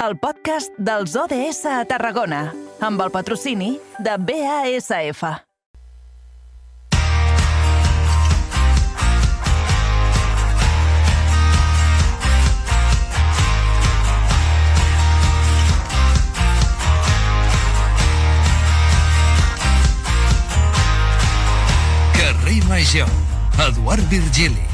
el podcast dels ODS a Tarragona, amb el patrocini de BASF. Carrer Major, Eduard Virgili.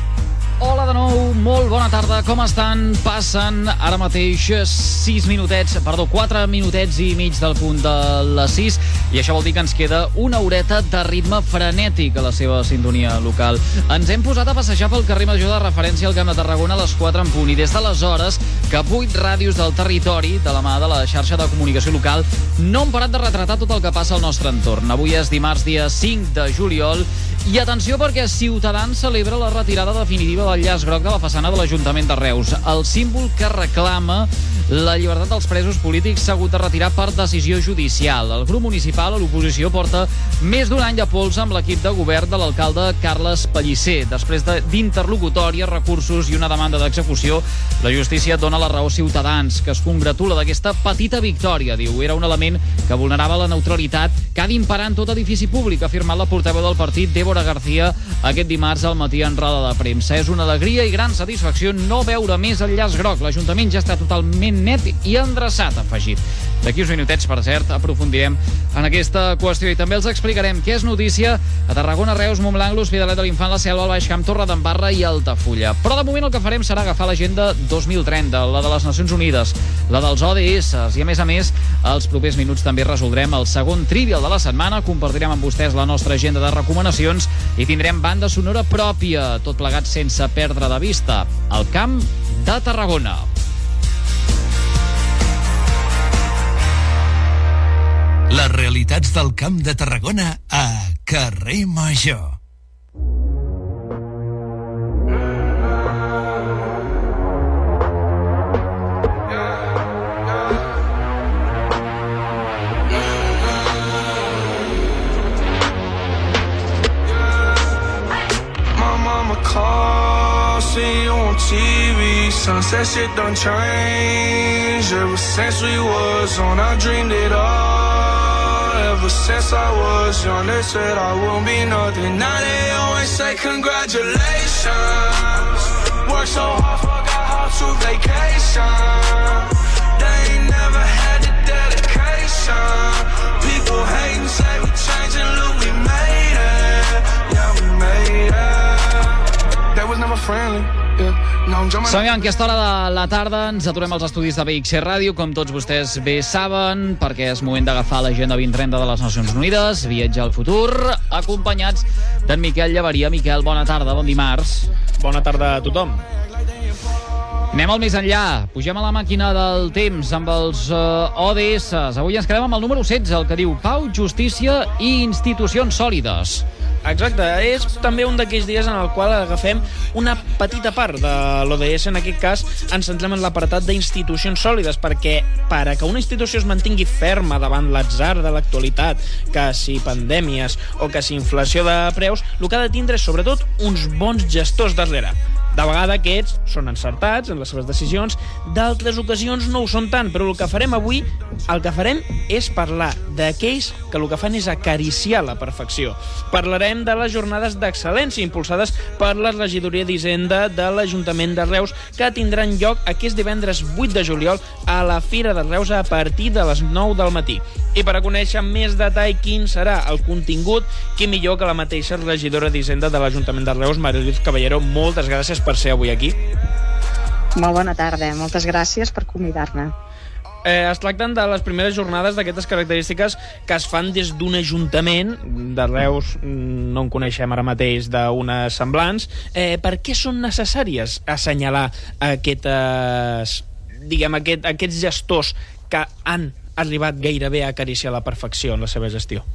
Hola de nou, molt bona tarda, com estan? Passen ara mateix 6 minutets, perdó, 4 minutets i mig del punt de les 6 i això vol dir que ens queda una horeta de ritme frenètic a la seva sintonia local. Ens hem posat a passejar pel carrer Major de referència al Camp de Tarragona a les 4 en punt i des d'aleshores que 8 ràdios del territori, de la mà de la xarxa de comunicació local, no han parat de retratar tot el que passa al nostre entorn. Avui és dimarts, dia 5 de juliol, i atenció perquè Ciutadans celebra la retirada definitiva del llaç groc de la façana de l'Ajuntament de Reus. El símbol que reclama la llibertat dels presos polítics s'ha hagut de retirar per decisió judicial. El grup municipal a l'oposició porta més d'un any de pols amb l'equip de govern de l'alcalde Carles Pellicer. Després d'interlocutòria, recursos i una demanda d'execució, la justícia dona la raó a Ciutadans, que es congratula d'aquesta petita victòria. Diu, era un element que vulnerava la neutralitat que ha d'imperar en tot edifici públic, ha afirmat la portaveu del partit, Débora García, aquest dimarts al matí en roda de premsa. És una alegria i gran satisfacció no veure més el llaç groc. L'Ajuntament ja està totalment net i endreçat, afegit. D'aquí uns minutets, per cert, aprofundirem en aquesta qüestió i també els explicarem què és notícia a Tarragona, Reus, Montblanc, l'Hospitalet de l'Infant, la Selva, el Baix Camp, Torre d'Embarra i Altafulla. Però de moment el que farem serà agafar l'agenda 2030, la de les Nacions Unides, la dels ODS, i a més a més, els propers minuts també resoldrem el segon trivial de la setmana, compartirem amb vostès la nostra agenda de recomanacions i tindrem banda sonora pròpia, tot plegat sense perdre de vista el camp de Tarragona. Les realitats del Camp de Tarragona a Carrer Major. TV. Sunset shit done changed. Ever since we was on, I dreamed it all. Ever since I was young, they said I won't be nothing. Now they always say congratulations. Work so hard, forgot how to vacation. They ain't never had the dedication. People hate and say we changing, look, we made it. Yeah, we made it. Que a aquesta hora de la tarda ens aturem als estudis de BXC Ràdio, com tots vostès bé saben, perquè és moment d'agafar l'agenda 2030 de les Nacions Unides, viatjar al futur, acompanyats d'en Miquel Llevaria. Miquel, bona tarda, bon dimarts. Bona tarda a tothom. Anem al més enllà. Pugem a la màquina del temps amb els uh, ODS. Avui ens quedem amb el número 16, el que diu Pau, Justícia i Institucions Sòlides. Exacte, és també un d'aquells dies en el qual agafem una petita part de l'ODS, en aquest cas ens centrem en l'apartat d'institucions sòlides, perquè per a que una institució es mantingui ferma davant l'atzar de l'actualitat, que si pandèmies o que si inflació de preus, el que ha de tindre és sobretot uns bons gestors darrere. De vegada aquests són encertats en les seves decisions, d'altres ocasions no ho són tant, però el que farem avui, el que farem és parlar d'aquells que el que fan és acariciar la perfecció. Parlarem de les jornades d'excel·lència impulsades per la regidoria d'Hisenda de l'Ajuntament de Reus que tindran lloc aquest divendres 8 de juliol a la Fira de Reus a partir de les 9 del matí. I per a conèixer més detall quin serà el contingut, qui millor que la mateixa regidora d'Hisenda de l'Ajuntament de Reus, Mariluz Caballero. Moltes gràcies per ser avui aquí. Molt bona tarda, moltes gràcies per convidar-me. Eh, es tracten de les primeres jornades d'aquestes característiques que es fan des d'un ajuntament, de Reus mm, no en coneixem ara mateix d'unes semblants. Eh, per què són necessàries assenyalar aquestes, diguem, aquest, aquests gestors que han arribat gairebé a acariciar la perfecció en la seva gestió?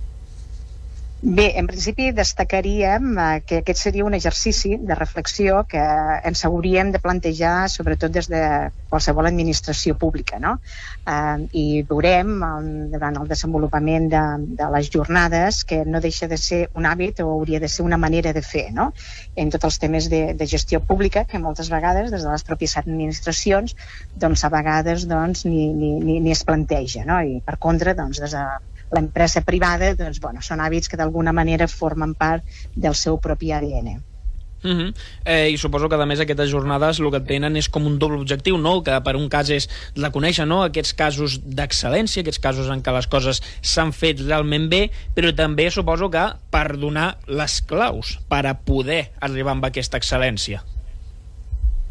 Bé, en principi destacaríem eh, que aquest seria un exercici de reflexió que ens hauríem de plantejar sobretot des de qualsevol administració pública. No? Eh, I veurem eh, durant el desenvolupament de, de les jornades que no deixa de ser un hàbit o hauria de ser una manera de fer no? en tots els temes de, de gestió pública que moltes vegades des de les pròpies administracions doncs, a vegades doncs, ni, ni, ni, ni es planteja. No? I per contra, doncs, des de l'empresa privada, doncs, bueno, són hàbits que d'alguna manera formen part del seu propi ADN. Uh -huh. eh, I suposo que, a més, aquestes jornades el que tenen és com un doble objectiu, no? que per un cas és reconèixer no? aquests casos d'excel·lència, aquests casos en què les coses s'han fet realment bé, però també suposo que per donar les claus per a poder arribar amb aquesta excel·lència.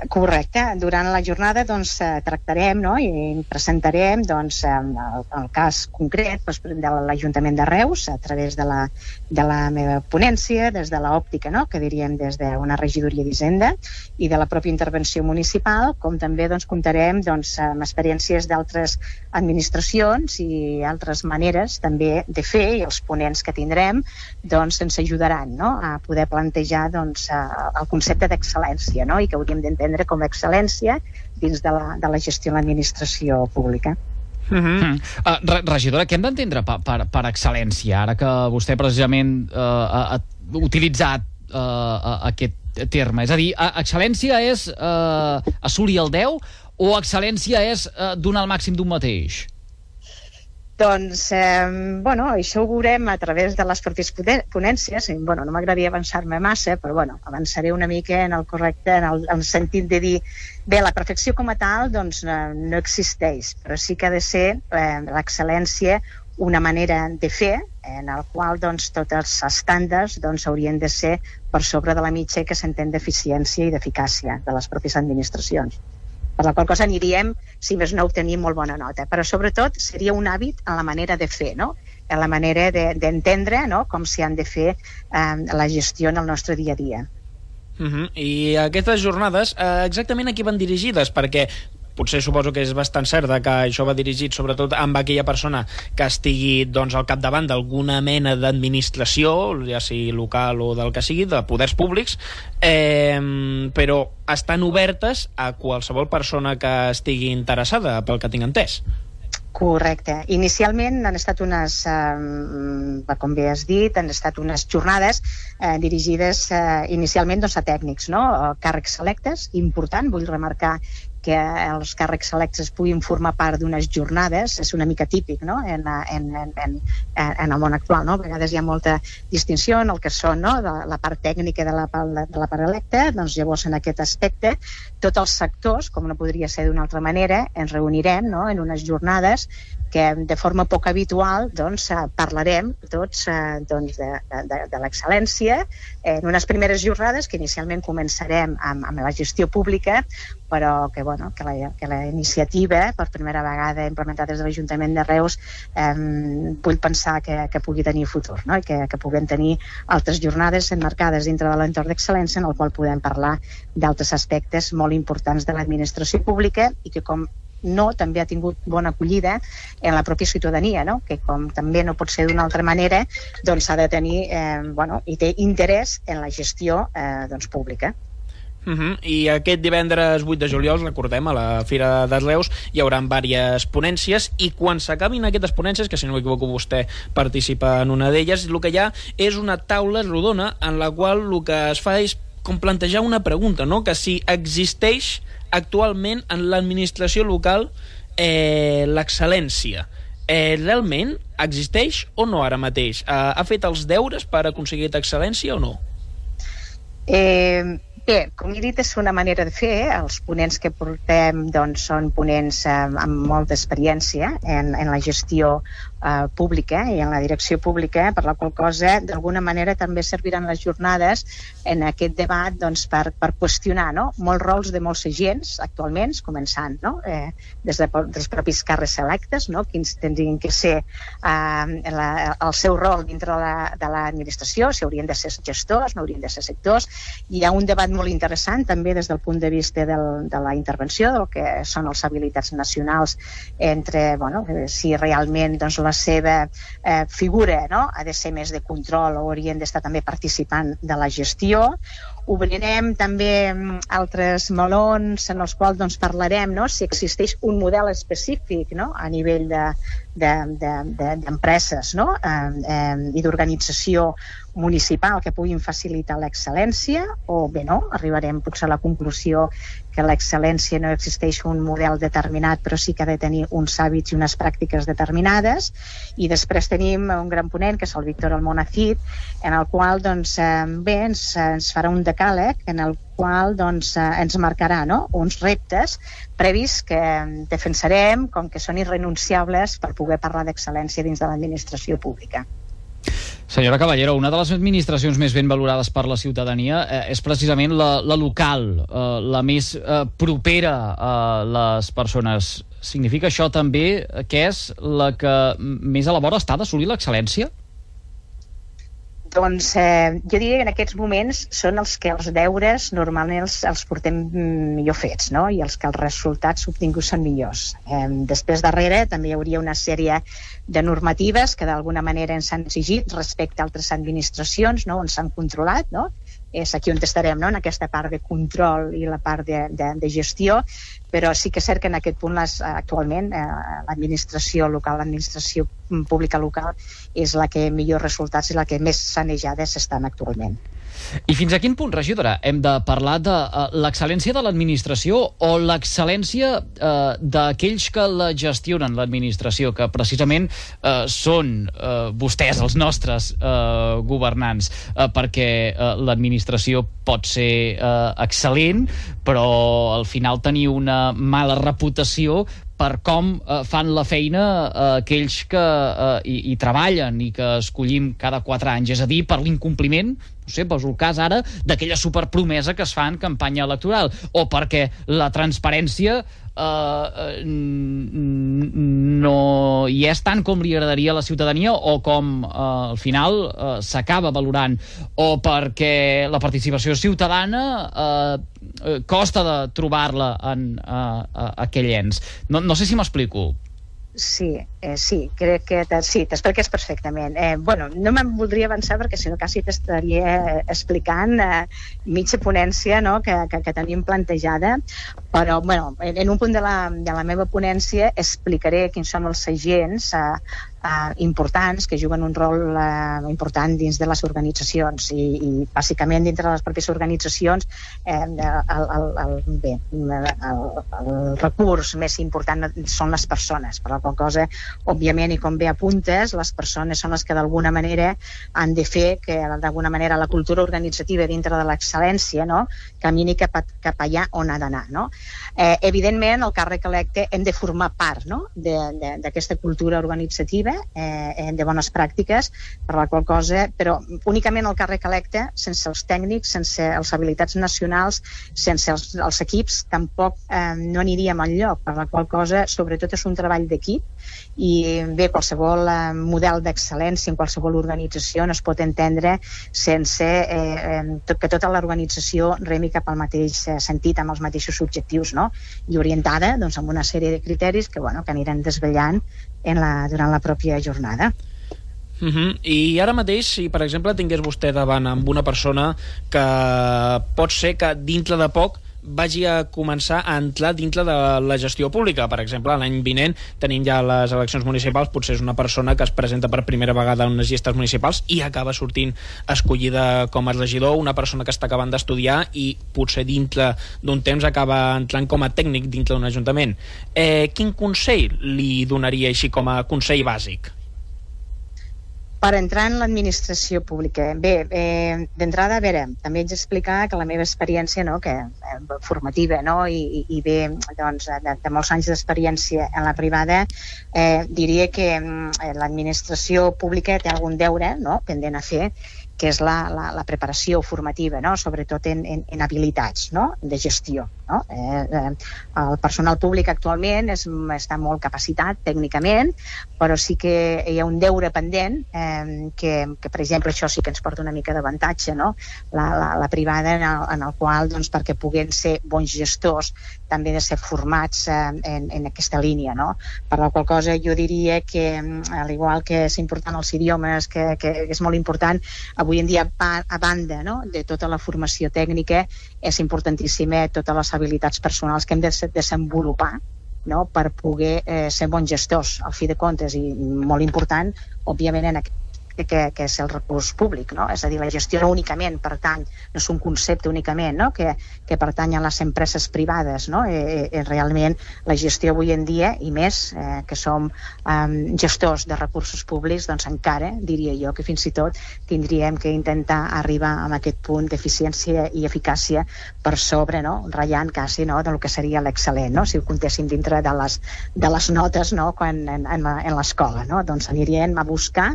Correcte. Durant la jornada doncs, eh, tractarem no? i presentarem doncs, el, el cas concret doncs, de l'Ajuntament de Reus a través de la, de la meva ponència, des de l'òptica, no? que diríem des d'una regidoria d'Hisenda i de la pròpia intervenció municipal, com també doncs, comptarem doncs, amb experiències d'altres administracions i altres maneres també de fer i els ponents que tindrem doncs, ens ajudaran no? a poder plantejar doncs, el concepte d'excel·lència no? i que hauríem d'entendre entendre com a excel·lència dins de la, de la gestió de l'administració pública. Uh -huh. uh, regidora, què hem d'entendre per, per, per excel·lència, ara que vostè precisament uh, ha, ha utilitzat uh, aquest terme? És a dir, excel·lència és uh, assolir el 10 o excel·lència és uh, donar el màxim d'un mateix? Doncs, eh, bueno, això ho veurem a través de les pròpies ponències. I, bueno, no m'agradaria avançar-me massa, però bueno, avançaré una mica en el correcte, en el, en el sentit de dir bé, la perfecció com a tal doncs, no, no existeix, però sí que ha de ser eh, l'excel·lència una manera de fer en el qual doncs, tots els estàndards doncs, haurien de ser per sobre de la mitja que s'entén d'eficiència i d'eficàcia de les pròpies administracions per la qual cosa aniríem, si més no, obtenim molt bona nota. Però sobretot seria un hàbit en la manera de fer, no? en la manera d'entendre de, no? com s'hi han de fer eh, la gestió en el nostre dia a dia. Uh -huh. I aquestes jornades eh, exactament a qui van dirigides? Perquè potser suposo que és bastant cert que això va dirigit sobretot amb aquella persona que estigui doncs, al capdavant d'alguna mena d'administració, ja sigui local o del que sigui, de poders públics, eh, però estan obertes a qualsevol persona que estigui interessada, pel que tinc entès. Correcte. Inicialment han estat unes, eh, com bé has dit, han estat unes jornades eh, dirigides eh, inicialment doncs, a tècnics, no? càrrecs selectes, important, vull remarcar que els càrrecs electes puguin formar part d'unes jornades és una mica típic no? en, en, en, en, en el món actual. No? A vegades hi ha molta distinció en el que són no? de la part tècnica de la, de la part electa, doncs llavors en aquest aspecte tots els sectors, com no podria ser d'una altra manera, ens reunirem no? en unes jornades que de forma poc habitual doncs, eh, parlarem tots eh, doncs, de, de, de l'excel·lència en unes primeres jornades que inicialment començarem amb, amb la gestió pública però que, bueno, que, la, que la iniciativa per primera vegada implementada des de l'Ajuntament de Reus eh, vull pensar que, que pugui tenir futur no? i que, que puguem tenir altres jornades enmarcades dintre de l'entorn d'excel·lència en el qual podem parlar d'altres aspectes molt importants de l'administració pública i que com no també ha tingut bona acollida en la pròpia ciutadania, no? que com també no pot ser d'una altra manera, doncs ha de tenir, eh, bueno, i té interès en la gestió eh, doncs, pública. Uh -huh. I aquest divendres 8 de juliol, recordem, a la Fira de Reus, hi haurà diverses ponències i quan s'acabin aquestes ponències, que si no m'equivoco vostè participa en una d'elles, el que hi ha és una taula rodona en la qual el que es fa és com plantejar una pregunta, no? que si existeix actualment en l'administració local eh, l'excel·lència. Eh, realment existeix o no ara mateix? Eh, ha fet els deures per aconseguir excel·lència o no? Eh, bé, com he dit, és una manera de fer. Els ponents que portem doncs, són ponents eh, amb molta experiència en, en la gestió eh, pública i en la direcció pública, per la qual cosa d'alguna manera també serviran les jornades en aquest debat doncs, per, per qüestionar no? molts rols de molts agents actualment, començant no? eh, des de, dels propis càrrecs electes, no? quins tindrien que ser eh, la, el seu rol dintre de l'administració, la, si haurien de ser gestors, no haurien de ser sectors. Hi ha un debat molt interessant també des del punt de vista del, de la intervenció, del que són les habilitats nacionals entre, bueno, si realment doncs, la seva eh, figura no? ha de ser més de control o haurien d'estar també participant de la gestió obrirem també altres melons en els quals doncs, parlarem no? si existeix un model específic no? a nivell d'empreses de, de, de, no? eh, eh, i d'organització municipal que puguin facilitar l'excel·lència o bé no, arribarem potser a la conclusió que l'excel·lència no existeix un model determinat però sí que ha de tenir uns hàbits i unes pràctiques determinades i després tenim un gran ponent que és el Víctor Almonacid en el qual doncs, bé, ens, ens farà un decàleg en el qual doncs, eh, ens marcarà no? uns reptes previs que defensarem com que són irrenunciables per poder parlar d'excel·lència dins de l'administració pública. Senyora Caballero, una de les administracions més ben valorades per la ciutadania eh, és precisament la, la local, eh, la més eh, propera a les persones. Significa això també que és la que més a la vora està d'assolir l'excel·lència? Doncs eh, jo diria que en aquests moments són els que els deures normalment els, els portem millor fets, no? I els que els resultats obtinguts són millors. Eh, després darrere també hi hauria una sèrie de normatives que d'alguna manera ens han exigit respecte a altres administracions, no? on s'han controlat, no? És aquí on estarem, no? en aquesta part de control i la part de, de, de gestió, però sí que és cert que en aquest punt les, actualment eh, l'administració local, l'administració pública local és la que millors resultats i la que més sanejades estan actualment. I fins a quin punt, regidora, hem de parlar de uh, l'excel·lència de l'administració o l'excel·lència uh, d'aquells que la gestionen, l'administració, que precisament uh, són uh, vostès, els nostres uh, governants, uh, perquè uh, l'administració pot ser uh, excel·lent, però al final tenir una mala reputació per com eh, fan la feina eh, aquells que eh, hi, hi treballen i que escollim cada quatre anys, és a dir, per l'incompliment no sé, poso el cas ara d'aquella superpromesa que es fa en campanya electoral o perquè la transparència eh, no hi és tant com li agradaria a la ciutadania o com eh, al final eh, s'acaba valorant o perquè la participació ciutadana eh, eh costa de trobar-la en eh, aquell ens. No, no sé si m'explico. Sí, eh, sí, crec que sí, t'expliques perfectament. Eh, bueno, no me'n voldria avançar perquè si no quasi t'estaria eh, explicant eh, mitja ponència no, que, que, que tenim plantejada, però bueno, en, en un punt de la, de la meva ponència explicaré quins són els agents eh, eh, importants que juguen un rol eh, important dins de les organitzacions i, i bàsicament dintre de les pròpies organitzacions eh, el, el, el, bé, el, el recurs més important són les persones, per la qual cosa, òbviament, i com bé apuntes, les persones són les que d'alguna manera han de fer que d'alguna manera la cultura organitzativa dintre de l'excel·lència no, camini cap, a, cap allà on ha d'anar. No? Eh, evidentment, el càrrec electe hem de formar part no, d'aquesta cultura organitzativa normativa eh, eh, de bones pràctiques, per la qual cosa, però únicament el càrrec electe, sense els tècnics, sense les habilitats nacionals, sense els, els equips, tampoc eh, no aniríem al lloc, per la qual cosa, sobretot, és un treball d'equip i bé, qualsevol eh, model d'excel·lència en qualsevol organització no es pot entendre sense eh, que tota l'organització remi cap al mateix eh, sentit, amb els mateixos objectius, no? i orientada doncs, amb una sèrie de criteris que, bueno, que anirem desvellant en la, durant la pròpia jornada. Uh -huh. I ara mateix, si per exemple tingués vostè davant amb una persona que pot ser que dintre de poc vagi a començar a entrar dintre de la gestió pública. Per exemple, l'any vinent tenim ja les eleccions municipals, potser és una persona que es presenta per primera vegada en unes llistes municipals i acaba sortint escollida com a regidor, una persona que està acabant d'estudiar i potser dintre d'un temps acaba entrant com a tècnic dintre d'un ajuntament. Eh, quin consell li donaria així com a consell bàsic? Per entrar en l'administració pública. Bé, eh, d'entrada, a veure, també haig d'explicar que la meva experiència, no, que eh, formativa, no, i, i bé, doncs, de, de molts anys d'experiència en la privada, eh, diria que eh, l'administració pública té algun deure, no?, pendent a fer, que és la, la, la preparació formativa, no? sobretot en, en, en habilitats no? de gestió. No? Eh, eh, el personal públic actualment és, està molt capacitat tècnicament, però sí que hi ha un deure pendent eh, que, que, per exemple, això sí que ens porta una mica d'avantatge, no? la, la, la privada en el, en el qual, doncs, perquè puguen ser bons gestors, també de ser formats eh, en, en aquesta línia. No? Per la qual cosa jo diria que, al igual que és important els idiomes, que, que és molt important, avui en dia, a banda no? de tota la formació tècnica, és importantíssima totes les habilitats personals que hem de desenvolupar no? per poder eh, ser bons gestors, al fi de comptes, i molt important, òbviament, en aquest que, que és el recurs públic, no? és a dir, la gestió no únicament pertany, no és un concepte únicament no? que, que pertany a les empreses privades, no? Eh, eh, realment la gestió avui en dia, i més eh, que som eh, gestors de recursos públics, doncs encara diria jo que fins i tot tindríem que intentar arribar a aquest punt d'eficiència i eficàcia per sobre, no? ratllant quasi no? del que seria l'excel·lent, no? si ho comptéssim dintre de les, de les notes no? quan en, en, en l'escola. No? Doncs aniríem a buscar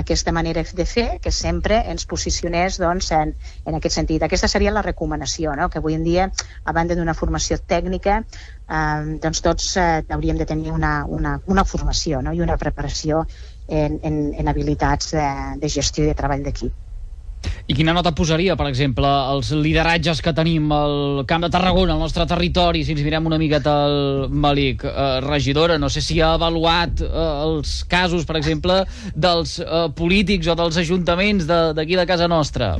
aquesta manera de fer que sempre ens posicionés doncs, en, en aquest sentit. Aquesta seria la recomanació, no? que avui en dia, a banda d'una formació tècnica, eh, doncs tots eh, hauríem de tenir una, una, una formació no? i una preparació en, en, en habilitats de, de gestió i de treball d'equip. I quina nota posaria, per exemple, els lideratges que tenim al Camp de Tarragona, al nostre territori, si ens mirem una miqueta al Malic? Eh, regidora, no sé si ha avaluat eh, els casos, per exemple, dels eh, polítics o dels ajuntaments d'aquí de, de casa nostra.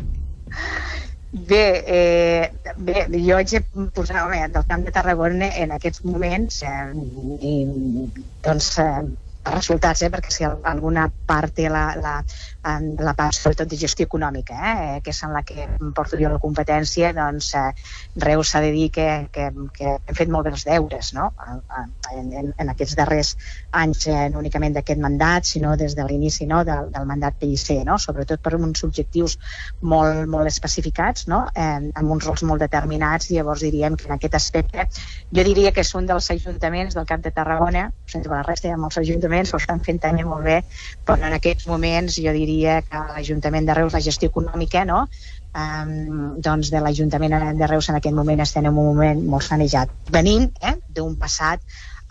Bé, eh, bé, jo haig de posar home, del Camp de Tarragona en aquests moments eh, i, doncs, eh, resultats, eh, perquè si alguna part té la, la, la part sobretot de gestió econòmica, eh, que és en la que porto jo la competència, doncs eh, Reus s'ha de dir que, que, que hem fet molt bé els deures no? en, en, en aquests darrers anys, eh, no únicament d'aquest mandat, sinó des de l'inici no? del, del mandat PIC, no? sobretot per uns objectius molt, molt especificats, no? eh, amb uns rols molt determinats, i llavors diríem que en aquest aspecte jo diria que és un dels ajuntaments del Camp de Tarragona, sense la resta hi ha molts ajuntaments, ho estan fent també molt bé, però en aquests moments jo diria que l'Ajuntament de Reus, la gestió econòmica, no? Um, doncs de l'Ajuntament de Reus en aquest moment estem en un moment molt sanejat. Venint eh, d'un passat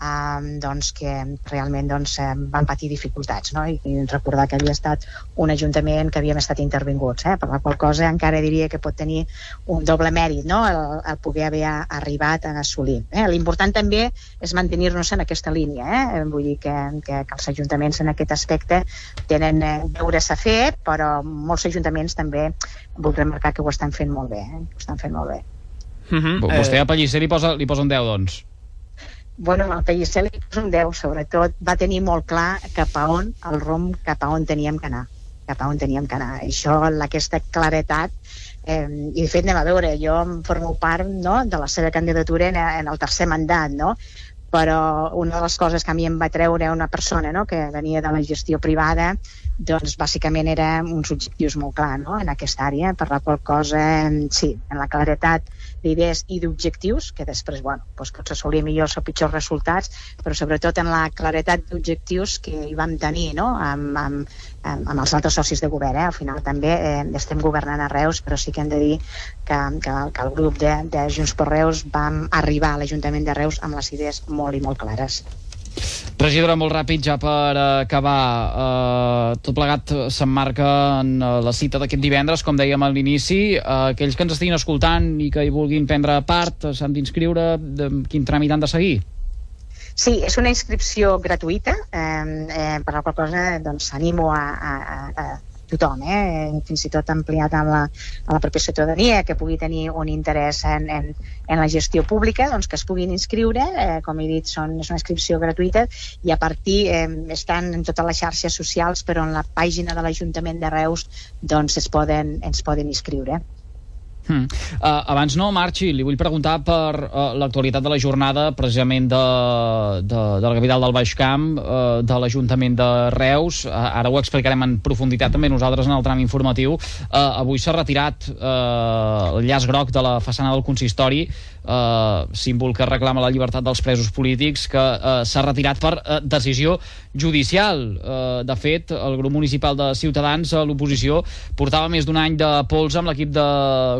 eh, doncs que realment doncs, van patir dificultats no? I, i recordar que havia estat un ajuntament que havíem estat intervinguts eh? per la qual cosa encara diria que pot tenir un doble mèrit no? el, el poder haver arribat a assolir eh? l'important també és mantenir-nos en aquesta línia eh? vull dir que, que, que els ajuntaments en aquest aspecte tenen eh, deures a fer però molts ajuntaments també vull remarcar que ho estan fent molt bé eh? ho estan fent molt bé Uh -huh. Vostè a Pellicer li posa, li posa un 10, doncs bueno, el Pellicer li un 10, sobretot va tenir molt clar cap a on, el rom cap a on teníem que anar cap a on teníem que anar. Això, aquesta claretat, eh, i de fet anem a veure, jo em formo part no, de la seva candidatura en, en el tercer mandat, no? però una de les coses que a mi em va treure una persona no, que venia de la gestió privada doncs bàsicament era uns objectius molt clars no? en aquesta àrea, per la qual cosa, sí, en la claretat d'idees i d'objectius, que després, bueno, doncs pots assolir millors o pitjors resultats, però sobretot en la claretat d'objectius que hi vam tenir no? amb, amb, amb els altres socis de govern. Eh? Al final també eh, estem governant a Reus, però sí que hem de dir que, que, que el grup de, de Junts per Reus vam arribar a l'Ajuntament de Reus amb les idees molt i molt clares. Regidora, molt ràpid, ja per acabar. Uh, tot plegat s'emmarca en uh, la cita d'aquest divendres, com dèiem a l'inici. Uh, aquells que ens estiguin escoltant i que hi vulguin prendre part s'han d'inscriure. Quin tràmit han de seguir? Sí, és una inscripció gratuïta, eh, eh, per la qual cosa doncs, animo a, a, a tothom, eh? fins i tot ampliat amb la, a la pròpia ciutadania, que pugui tenir un interès en, en, en la gestió pública, doncs que es puguin inscriure, eh, com he dit, són, és una inscripció gratuïta, i a partir, eh, estan en totes les xarxes socials, però en la pàgina de l'Ajuntament de Reus doncs es poden, ens poden inscriure. Hmm. Uh, abans no marxi, li vull preguntar per uh, l'actualitat de la jornada precisament de, de, de la capital del Baix Camp, uh, de l'Ajuntament de Reus. Uh, ara ho explicarem en profunditat també nosaltres en el tram informatiu. Uh, avui s'ha retirat uh, el llaç groc de la façana del consistori, uh, símbol que reclama la llibertat dels presos polítics, que uh, s'ha retirat per uh, decisió judicial. Uh, de fet, el grup municipal de Ciutadans a l'oposició portava més d'un any de pols amb l'equip de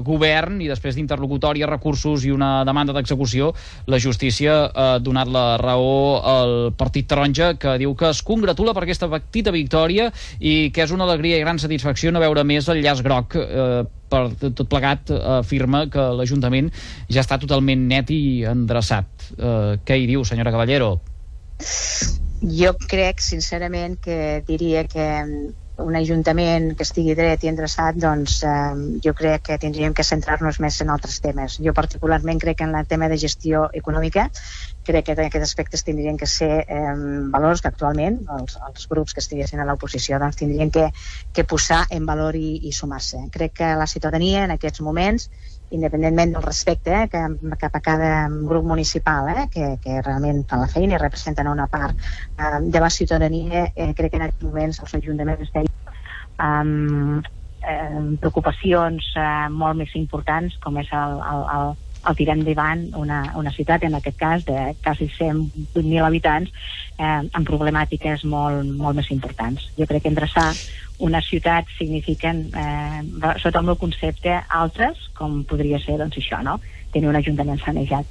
govern i després d'interlocutòria, recursos i una demanda d'execució, la justícia ha donat la raó al Partit Taronja, que diu que es congratula per aquesta petita victòria i que és una alegria i gran satisfacció no veure més el llaç groc eh, per tot plegat afirma que l'Ajuntament ja està totalment net i endreçat. Eh, què hi diu, senyora Caballero? Jo crec, sincerament, que diria que un ajuntament que estigui dret i endreçat, doncs eh, jo crec que tindríem que centrar-nos més en altres temes. Jo particularment crec que en el tema de gestió econòmica crec que en aquests aspectes tindrien que ser eh, valors que actualment els, els grups que estiguessin a l'oposició doncs tindrien que, que posar en valor i, i sumar-se. Crec que la ciutadania en aquests moments independentment del respecte eh, que, cap a cada grup municipal eh, que, que realment fan la feina i representen una part eh, de la ciutadania, eh, crec que en aquests moments els ajuntaments estem amb eh, preocupacions eh, molt més importants com és el, el, el, el tirar endavant una, una ciutat, en aquest cas de quasi 108.000 habitants, eh, amb problemàtiques molt, molt més importants. Jo crec que endreçar una ciutat signifiquen, eh, sota el meu concepte, altres, com podria ser doncs, això, no? tenir un ajuntament sanejat.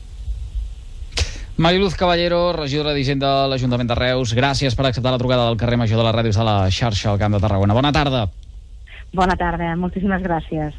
Mariluz Caballero, regidora d'Hisenda de l'Ajuntament de Reus, gràcies per acceptar la trucada del carrer Major de les Ràdios de la xarxa al Camp de Tarragona. Bona tarda. Bona tarda, moltíssimes gràcies.